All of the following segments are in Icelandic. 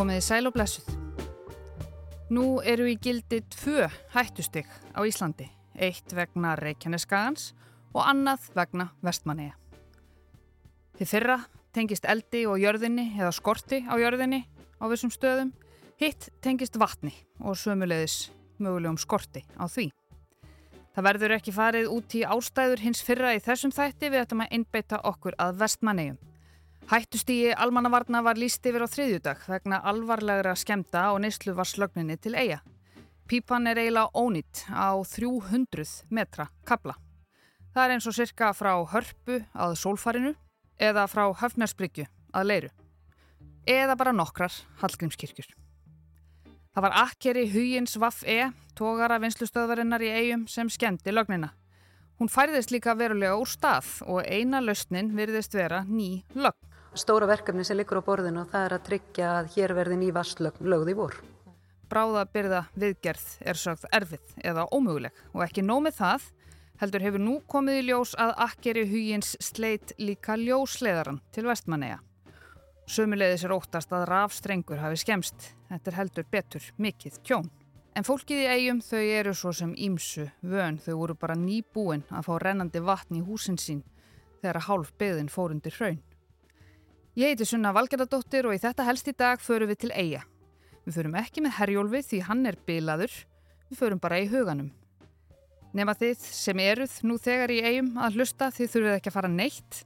Komiði sæl og blessuð. Nú eru í gildi tvö hættustygg á Íslandi. Eitt vegna Reykjaneskagans og annað vegna Vestmanneia. Þið fyrra tengist eldi og jörðinni eða skorti á jörðinni á þessum stöðum. Hitt tengist vatni og sömulegis mögulegum skorti á því. Það verður ekki farið út í ástæður hins fyrra í þessum þætti við ættum að innbeita okkur að Vestmanneigum. Hættustígi almannavarna var líst yfir á þriðjudag vegna alvarlegra skemta og neyslu var slögninni til eiga. Pípan er eiginlega ónýtt á 300 metra kabla. Það er eins og cirka frá hörpu að sólfarinu eða frá höfnarsbryggju að leiru. Eða bara nokkrar Hallgrímskirkjur. Það var akkeri Huyins Vaff E, tógara vinslustöðvarinnar í eigum sem skemmti lögnina. Hún færðist líka verulega úr stað og eina lausnin virðist vera ný lögn stóra verkefni sem liggur á borðinu og það er að tryggja að hér verði ný vastlögð í vor. Bráðabyrða viðgerð er sögð erfið eða ómöguleg og ekki nómið það heldur hefur nú komið í ljós að akkeri hugins sleit líka ljósleðaran til vestmanneia. Sömulegðis er óttast að rafstrengur hafi skemst. Þetta er heldur betur mikið kjón. En fólkið í eigum þau eru svo sem ímsu vön þau voru bara nýbúin að fá rennandi vatn í húsin sín þegar hálf beðin fórundir hraun. Ég heiti Sunna Valgerðardóttir og í þetta helst í dag förum við til eiga. Við förum ekki með herjólfi því hann er bilaður, við förum bara í huganum. Nefna þið sem eruð nú þegar í eigum að hlusta þið þurfið ekki að fara neitt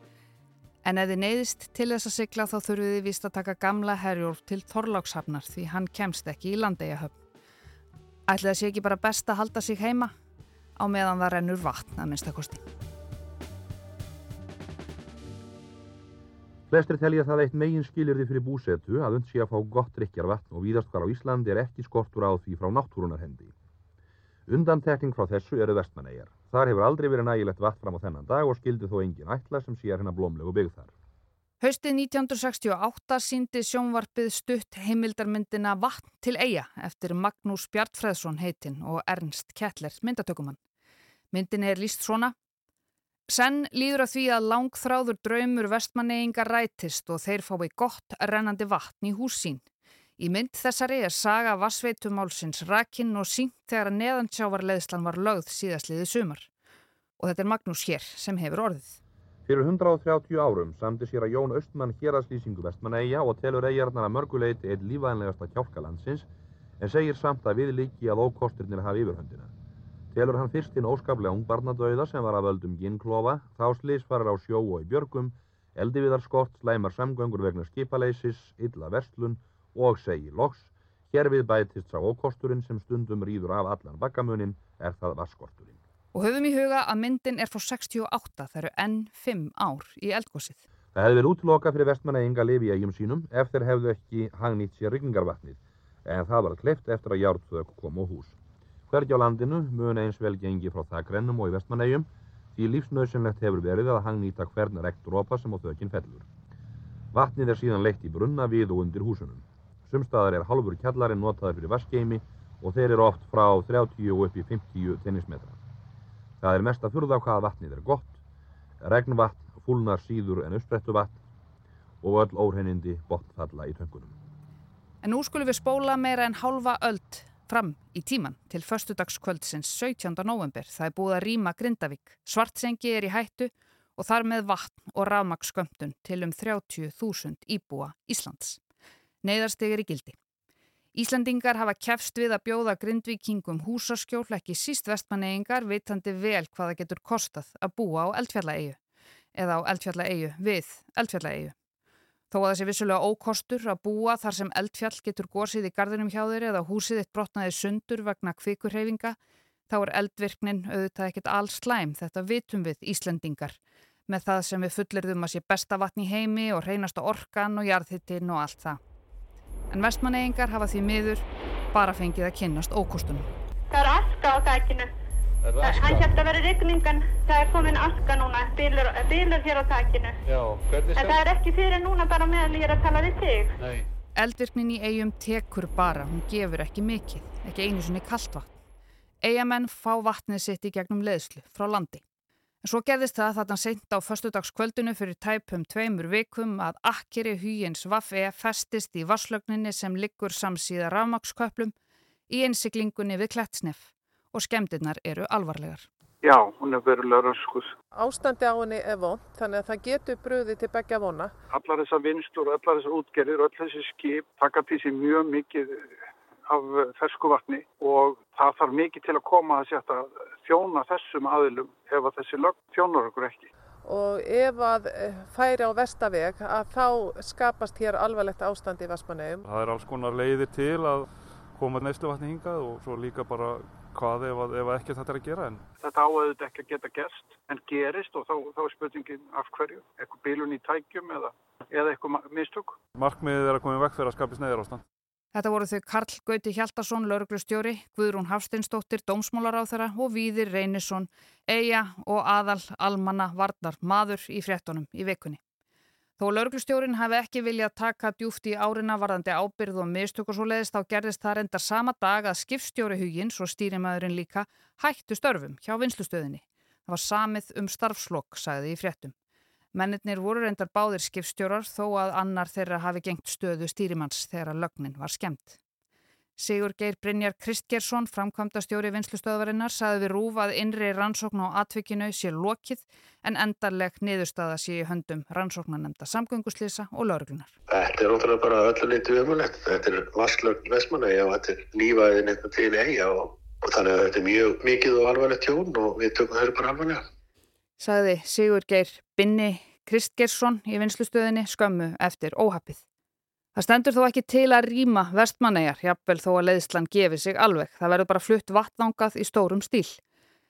en ef þið neyðist til þess að sigla þá þurfið þið vist að taka gamla herjólf til Þorlákshafnar því hann kemst ekki í landegahöfn. Ætli það sé ekki bara best að halda sig heima á meðan það rennur vatn að minnstakosti. Flestir telja það eitt megin skilirði fyrir búsetu að und sé að fá gott drikjarvatn og víðast hvar á Íslandi er ekki skortur á því frá náttúrunar hendi. Undantekning frá þessu eru vestmannegar. Þar hefur aldrei verið nægilegt vatn fram á þennan dag og skildi þó engin ætla sem sé hérna blómlegu byggð þar. Haustið 1968 síndi sjónvarpið stutt heimildarmyndina Vatn til eiga eftir Magnús Bjartfræðsson heitinn og Ernst Kettler myndatökumann. Myndin er líst svona Senn líður að því að langþráður draumur vestmanneyinga rætist og þeir fái gott rennandi vatn í hús sín. Í mynd þessari er saga vassveitumálsins rakinn og sínt þegar að neðansjávarleðslan var lögð síðastliðið sumar. Og þetta er Magnús hér sem hefur orðið. Fyrir 130 árum samti sér að Jón Östmann hér að slýsingu vestmanneyja og telur eigarnar að mörguleiti eitt lífæðinlegasta kjálkalandsins en segir samt að við líki að ókosturnir hafa yfirhöndina. Telur hann fyrst inn óskaplega ungbarnadauða sem var að völdum ginnklofa, þá slísfarar á sjó og í björgum, eldiviðarskott, slæmar samgöngur vegna skipaleisis, illa verslun og segi loks. Hér við bætist sá ókosturinn sem stundum rýður af allan bakkamunin er það vaskorturinn. Og höfum í huga að myndin er frá 68, það eru enn 5 ár í eldgósið. Það hefði verið útloka fyrir vestmanna lifi í eigum sínum ef þeir hefðu ekki hangnýtt sér rigningarvatnið, en það var kleift eftir að járþök kom á hús. Hvergi á landinu mun eins vel gengi frá þakrennum og í vestmannegjum því lífsnauðsynlegt hefur verið að hangnýta hvern rektrópa sem á þökinn fellur. Vatnið er síðan leitt í brunna við og undir húsunum. Sumstaðar er halvur kjallarinn notaður fyrir vaskgeimi og þeir eru oft frá 30 og upp í 50 tennismetra. Það er mest að furða á hvaða vatnið er gott, regnvatn, fúlnar síður en uppsprettu vatn og öll óhreinindi botnfalla í töngunum. En nú skulum við spóla meira en halva öld fram í tíman til förstudagskvöldsins 17. november. Það er búið að rýma Grindavík. Svartsengi er í hættu og þar með vatn og rafmaksskömmtun til um 30.000 íbúa Íslands. Neiðarsteg er í gildi. Íslandingar hafa kefst við að bjóða grindvíkingum húsaskjól ekki síst vestmannegingar vitandi vel hvaða getur kostað að búa á eldfjallaegu eða á eldfjallaegu við eldfjallaegu. Þó að þessi vissulega ókostur að búa þar sem eldfjall getur gósið í gardinum hjá þeir eða húsið eitt brotnaði sundur vegna kvikurhefinga, þá er eldvirknin auðvitað ekkit alls slæm, þetta vitum við Íslendingar, með það sem við fullirðum að sé besta vatn í heimi og reynasta orkan og jarðhittin og allt það. En vestmannegingar hafa því miður bara fengið að kynnast ókostunum. Það er aska á þakkinu. Hann hætti að vera regningan, það er komin aska núna, bílur, bílur hér á takinu. Já, hvernig sem? En það er ekki fyrir núna bara meðal ég er að tala við þig. Nei. Eldvirknin í eigum tekur bara, hún gefur ekki mikið, ekki einu svonni kallt vatn. Eigamenn fá vatnið sitt í gegnum leðslu frá landi. En svo gerðist það þarna seint á förstudagskvöldinu fyrir tæpum tveimur vikum að akkeri hýjins Vaffe festist í vasslögninni sem liggur samsíða rafmaksköplum í einsiklingunni við Klettsnef og skemdirnar eru alvarlegar. Já, hún er verulega röskus. Ástandi á henni er vond, þannig að það getur bröði til begja vona. Allar þessar vinstur og allar þessar útgerðir og allar þessi skip taka til sér mjög mikið af fersku vatni og það þarf mikið til að koma að setja þjóna þessum aðilum ef að þessi lögn þjónar okkur ekki. Og ef að eh, færi á vestaveg að þá skapast hér alvarlegt ástand í Vestmanneum. Það er alls konar leiðir til að koma neysluvatni hingað og svo líka bara hvað ef, ef ekki þetta er að gera. En... Þetta áauðið ekki að geta gerst en gerist og þá, þá er spurningin af hverju. Eitthvað bílun í tækjum eða, eða eitthvað mistök. Markmiðið er að koma í vekk fyrir að skapja sneiðir ástand. Þetta voru þau Karl Gauti Hjaldarsson, lauruglustjóri, Guðrún Hafsteinsdóttir, dómsmálaráþara og Víðir Reynisson, Eija og aðal almanna varnar maður í fréttonum í vikunni. Þó lauruglustjórin hafi ekki viljað taka djúft í árina varðandi ábyrð og mistök og svo leiðist þá gerðist það reyndar sama dag að skipstjóri hugins og stýrimæðurinn líka hættu störfum hjá vinslustöðinni. Það var samið um starfslokk, sagði í fréttum. Mennirnir voru reyndar báðir skipstjórar þó að annar þeirra hafi gengt stöðu stýrimanns þegar lögnin var skemmt. Sigur Geir Brynjar Kristgersson, framkvæmdastjóri vinslustöðvarinnar, saði við rúf að innri rannsókn á atvikinu sé lokið en endarleg niðurstaða sé í höndum rannsóknanemnda samgönguslýsa og lauruglunar. Þetta er ótrúlega bara öllu litið umulett. Þetta er vasklögn Vestmanægi og þetta er lífaðin eitthvað til eiga og, og þannig að þetta er mjög mikið og alvarlegt tjón og við tökum þeirra bara alvarlega. Saði Sigur Geir Binni Kristgersson í vinslustöðinni skömmu eftir óhappið. Það stendur þó ekki til að rýma vestmannegar, jafnvel þó að leiðslan gefi sig alveg. Það verður bara flutt vatnangað í stórum stíl.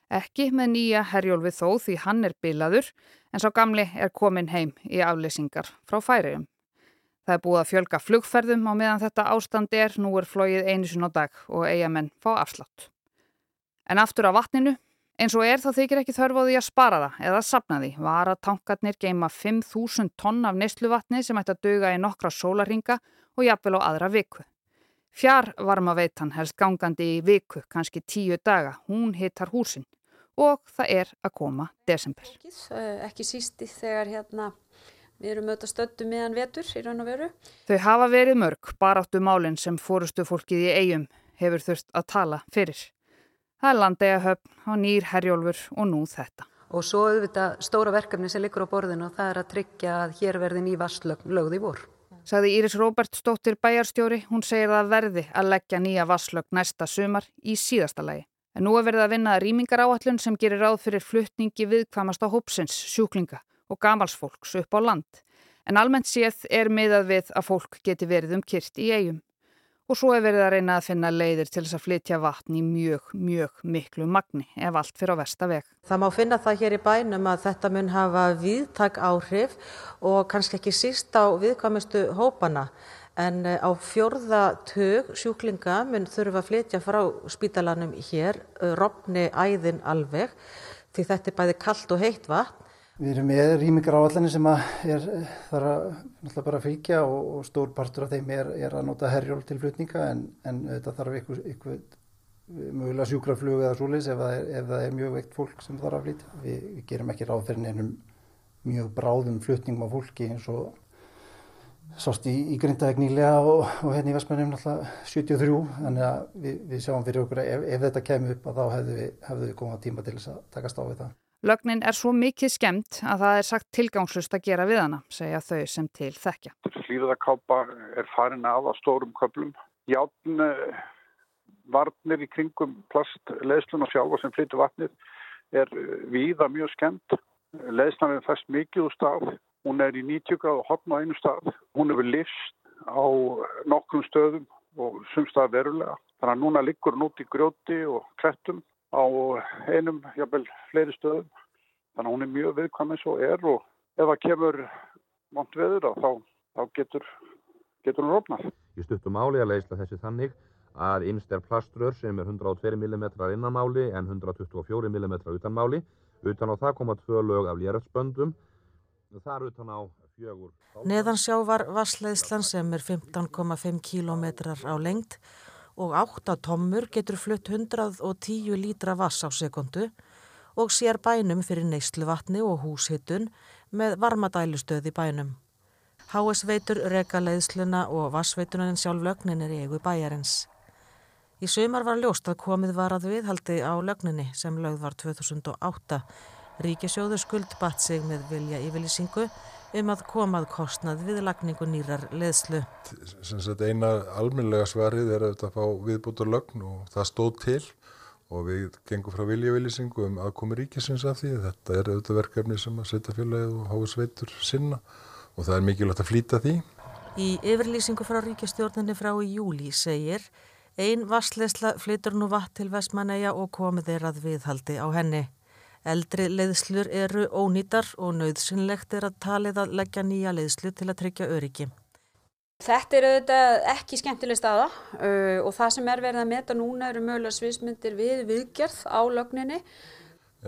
Ekki með nýja herjólfi þó því hann er bilaður, en sá gamli er komin heim í afleysingar frá færiðum. Það er búið að fjölga flugferðum á meðan þetta ástand er, nú er flóið einu sin á dag og eigamenn fá afslátt. En aftur á vatninu, Eins og er þá þykir ekki þörf á því að spara það eða sapna því. Varatankarnir geima 5.000 tonn af neysluvatni sem ætti að döga í nokkra sólaringa og jafnvel á aðra viku. Fjár varma veitan helst gangandi í viku, kannski tíu daga. Hún hittar húsin og það er að koma desember. Eh, ekki sísti þegar hérna, við erum auðvitað stöttu meðan vetur í raun og veru. Þau hafa verið mörg, baráttu málinn sem fórustu fólkið í eigum hefur þurft að tala fyrir. Það er landegahöfn og nýr herjólfur og nú þetta. Og svo auðvitað stóra verkefni sem liggur á borðinu og það er að tryggja að hér verði ný vasslögn lögð í vor. Saði Íris Róbert stóttir bæjarstjóri, hún segir það verði að leggja nýja vasslögn næsta sumar í síðasta lagi. En nú er verið að vinna rýmingar áallun sem gerir ráð fyrir fluttningi viðkvamasta hópsins, sjúklinga og gamalsfólks upp á land. En almennt séð er miðað við að fólk geti verið um kyrt í eigum og svo er verið að reyna að finna leiðir til þess að flytja vatn í mjög, mjög miklu magni ef allt fyrir á vestaveg. Það má finna það hér í bænum að þetta mun hafa viðtak áhrif og kannski ekki síst á viðkvæmustu hópana en eh, á fjörða tög sjúklinga mun þurfa að flytja frá spítalanum hér, eh, rofni æðin alveg því þetta er bæði kallt og heitt vatn Við erum með rýmingar áallanir sem er, þarf að bara fylgja og, og stór partur af þeim er, er að nota herjól til flutninga en, en þetta þarf ykkur, ykkur mögulega sjúkraflug eða súlis ef, ef það er mjög veikt fólk sem þarf að flytja. Við, við gerum ekki ráð fyrir nefnum mjög bráðum flutningum á fólki eins og sást í, í Grindavík nýlega og, og hérna í Vestmannum náttúrulega 73 þannig að við, við sjáum fyrir okkur ef, ef þetta kemur upp að þá hefðu við, hefðu við komað tíma til þess að takast á við það. Lögnin er svo mikið skemmt að það er sagt tilgangslust að gera við hana, segja þau sem til þekkja. Hlýðakápa er farin af á stórum köplum. Játn eh, varnir í kringum plastleðslun og sjálfa sem flyttu vatnið er eh, viða mjög skemmt. Leðslan er fæst mikið úr stað. Hún er í 90 gráð og hotn á einu stað. Hún hefur lifst á nokkrum stöðum og sumstað verulega. Þannig að núna liggur hún út í grjóti og krettum á einum, jábel, fleiri stöðum. Þannig að hún er mjög viðkvæm eins og er og ef það kemur mont veður þá, þá getur, getur hún rofnað. Ég stuttum að leysla þessi þannig að innst er plaströr sem er 102 mm innanmáli en 124 mm utanmáli. Utan á það koma tvö lög af léröfsböndum. Þar utan á fjögur. Neðansjá var vassleðslan sem er 15,5 km á lengt og 8 tommur getur flutt 110 lítra vass á sekundu og sér bænum fyrir neysluvatni og húshittun með varmadælustöð í bænum. HS veitur reka leiðsluna og vassveitunarinn sjálf lögnin er í eigu bæjarins. Í sumar var ljóst að komið var að viðhaldi á lögninni sem lögð var 2008. Ríkisjóðu skuldbatt sig með vilja yfirlýsingu um að komað kostnað við lagningu nýrar leðslu. Eina almenlega svarið er að fá viðbúta lögn og það stóð til og við gengum frá viljavillýsingu um aðkomi ríkisins af því. Þetta er auðvitað verkefni sem að setja félagið og háa sveitur sinna og það er mikilvægt að flýta því. Í yfirlýsingu frá ríkistjórnarni frá í júli segir Einn vassleisla flytur nú vatn til Vestmanæja og komið er að viðhaldi á henni. Eldri leiðslur eru ónýtar og nöðsynlegt er að talið að leggja nýja leiðslu til að tryggja öryggi. Þetta er auðvitað ekki skemmtileg staða uh, og það sem er verið að meta núna eru mögulega sviðsmyndir við viðgerð á lögninni.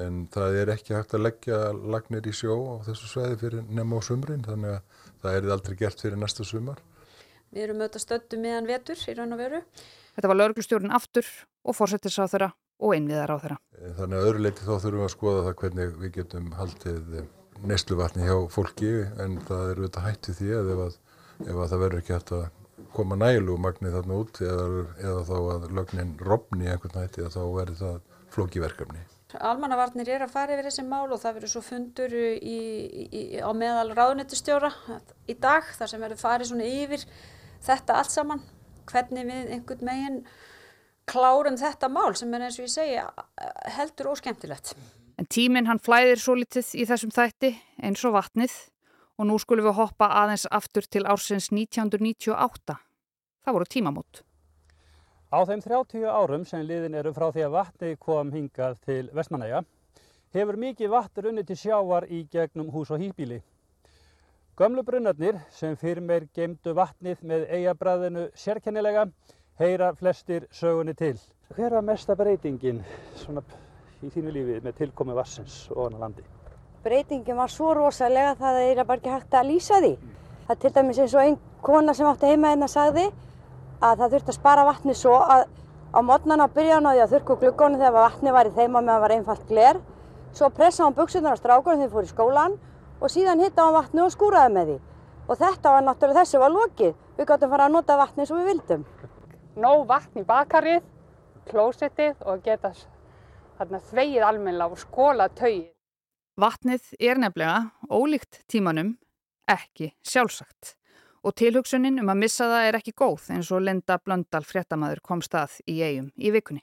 En það er ekki hægt að leggja lagnir í sjó á þessu sveiði fyrir nefn á sumrin þannig að það er aldrei gert fyrir næsta sumar. Við erum auðvitað stöttu meðan vetur í raun og veru. Þetta var lauruglustjórun aftur og fórsettisráþurra og einviðaráþurra. Eh, þannig að öðru leiti þá þurfum við að skoða það hvernig við getum haldið eh, neysluvatni hjá fólki en það er auðvitað hættið því að ef, að, ef að það verður ekki hægt að koma nælu magni þarna út eða, eða þá að lögnin robni einhvern hætti þá verður það flókiverkefni. Almannavarnir er að fara yfir þessi mál og það verður svo fundur í, í, á meðal ráðnættistjóra í dag þar sem verður farið svona yfir þetta allt saman hvernig við einhvern meginn klárum þetta mál sem er eins og ég segja heldur óskemmtilegt. En tíminn hann flæðir svo litið í þessum þætti eins og vatnið og nú skulum við hoppa aðeins aftur til ársins 1998. Það voru tímamót. Á þeim 30 árum sem liðin eru frá því að vatni kom hingað til Vestmanæja hefur mikið vatn runni til sjávar í gegnum hús og hýbíli. Gömlu brunnarnir sem fyrir meir gemdu vatnið með eigabræðinu sérkennilega heyra flestir sögunni til. Hver var mesta breytingin í þínu lífi með tilkomi vassins og annar landi? Breytingin var svo rosalega að það er bara ekki hægt að lýsa því. Það er til dæmis eins og einn kona sem átti heima hérna sagði að það þurfti að spara vatni svo að á mótnana byrja hann á því að þurrku glukkonum þegar vatni var í þeima með að var einfalt gler. Svo pressaði hann buksunar á strákunum þegar þið fór í skólan og síðan hitta á vatnu og skúraði með því. Og þetta var náttúrulega þessu var lokið. Við gáttum fara að nota vatni eins og við vildum. Nóg vatn í bakarið, klósettið og geta þarna þvegið almenna og skóla tauið. Vatnið er nefnilega, ólíkt tímanum, ekki sjálfsagt. Og tilhugsunin um að missa það er ekki góð eins og Linda Blöndal fréttamaður kom stað í eigum í vikunni.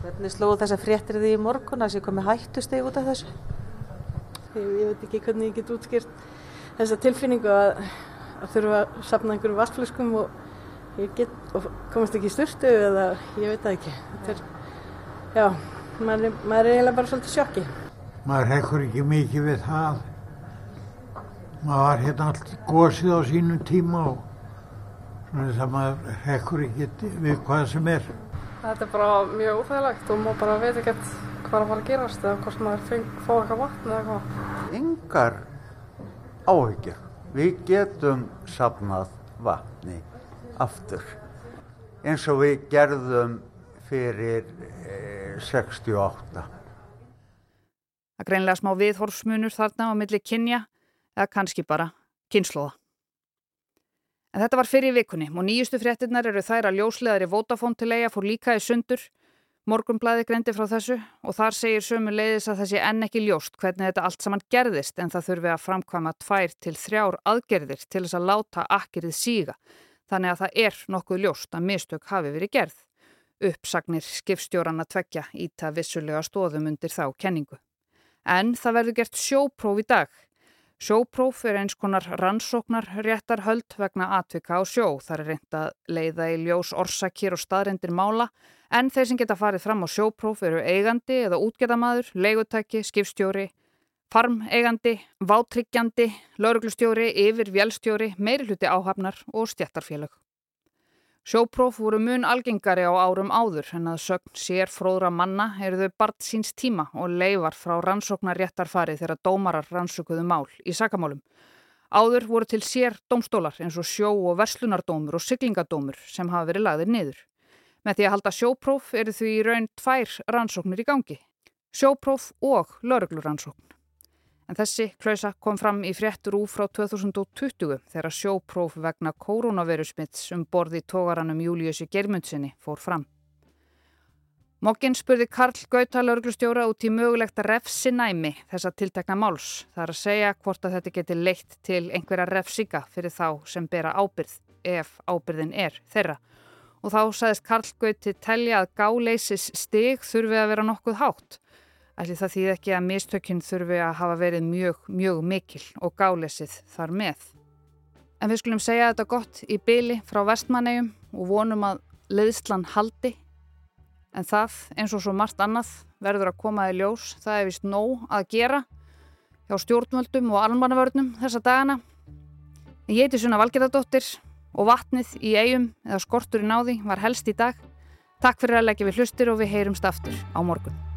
Hvernig slóðu þessa fréttir því í morgun að það sé komið hættusteg út af þessu? Ég, ég veit ekki hvernig ég get útskýrt þessa tilfinningu að, að þurfa að sapna einhverju vassflöskum og ég get komast ekki í styrtu eða ég veit það ekki. Er, já, maður er, maður er eiginlega bara svolítið sjokki. Maður hekkur ekki mikið við það. Maður var hérna allt gósið á sínum tíma og svona þess að maður hekkur ekki við hvað sem er. Þetta er bara mjög óþægilegt og maður bara veit ekki hvað er að fara að gerast eða hvort maður feng, fá eitthvað vatn eða eitthvað. Yngar áhyggjur. Við getum sapnað vatni aftur eins og við gerðum fyrir eh, 68. Það greinlega smá viðhorfsmunur þarna á milli kynja eða kannski bara kynnslóða. En þetta var fyrir vikunni og nýjustu fréttinnar eru þær að ljósleðari Votafón til eiga fór líka í sundur Morgumblæði greindi frá þessu og þar segir sömu leiðis að það sé enn ekki ljóst hvernig þetta allt saman gerðist en það þurfi að framkvæma tvær til þrjár aðgerðir til þess að láta akkirið síga. Þannig að það er nokkuð ljóst að mistök hafi verið gerð. Uppsagnir skipstjóran að tvekja íta vissulega stóðum undir þá kenningu. En það verður gert sjópróf í dag. Sjópróf er eins konar rannsóknar réttar höld vegna atvika á sjó. Það er reynd að leiða í ljós orsakir og staðrendir mála en þeir sem geta farið fram á sjópróf eru eigandi eða útgerðamadur, leigutæki, skipstjóri, farmeigandi, vátryggjandi, lauruglustjóri, yfir vélstjóri, meiri hluti áhafnar og stjættarfélag. Sjópróf voru mun algengari á árum áður en að sögn sér fróðra manna eru þau bart síns tíma og leifar frá rannsóknar réttarfari þegar dómarar rannsökuðu mál í sakamálum. Áður voru til sér domstólar eins og sjó- og verslunardómur og syklingadómur sem hafa verið lagðir niður. Með því að halda sjópróf eru því í raun tvær rannsóknir í gangi. sjópróf og laurugluransókn. En þessi klausa kom fram í fréttur úr frá 2020 þegar sjópróf vegna koronavirusmitts um borði tógaranum Júliussi Germundsinni fór fram. Mokkin spurði Karl Gauta lauruglustjóra út í mögulegt refsinæmi þessa tiltekna máls. Það er að segja hvort að þetta geti leitt til einhverja refsíka fyrir þá sem bera ábyrð ef ábyrðin er þeirra. Og þá sagðist Karl Gauti telja að gáleisis stig þurfi að vera nokkuð hátt. Ætli það þýð ekki að mistökinn þurfi að hafa verið mjög, mjög mikil og gáleisið þar með. En við skulum segja þetta gott í byli frá vestmannegjum og vonum að leiðslan haldi En það, eins og svo margt annað, verður að koma í ljós. Það er vist nóg að gera hjá stjórnvöldum og almannavörnum þessa dagana. Ég heiti Sunna Valgerðardóttir og vatnið í eigum eða skortur í náði var helst í dag. Takk fyrir að leggja við hlustir og við heyrumst aftur á morgun.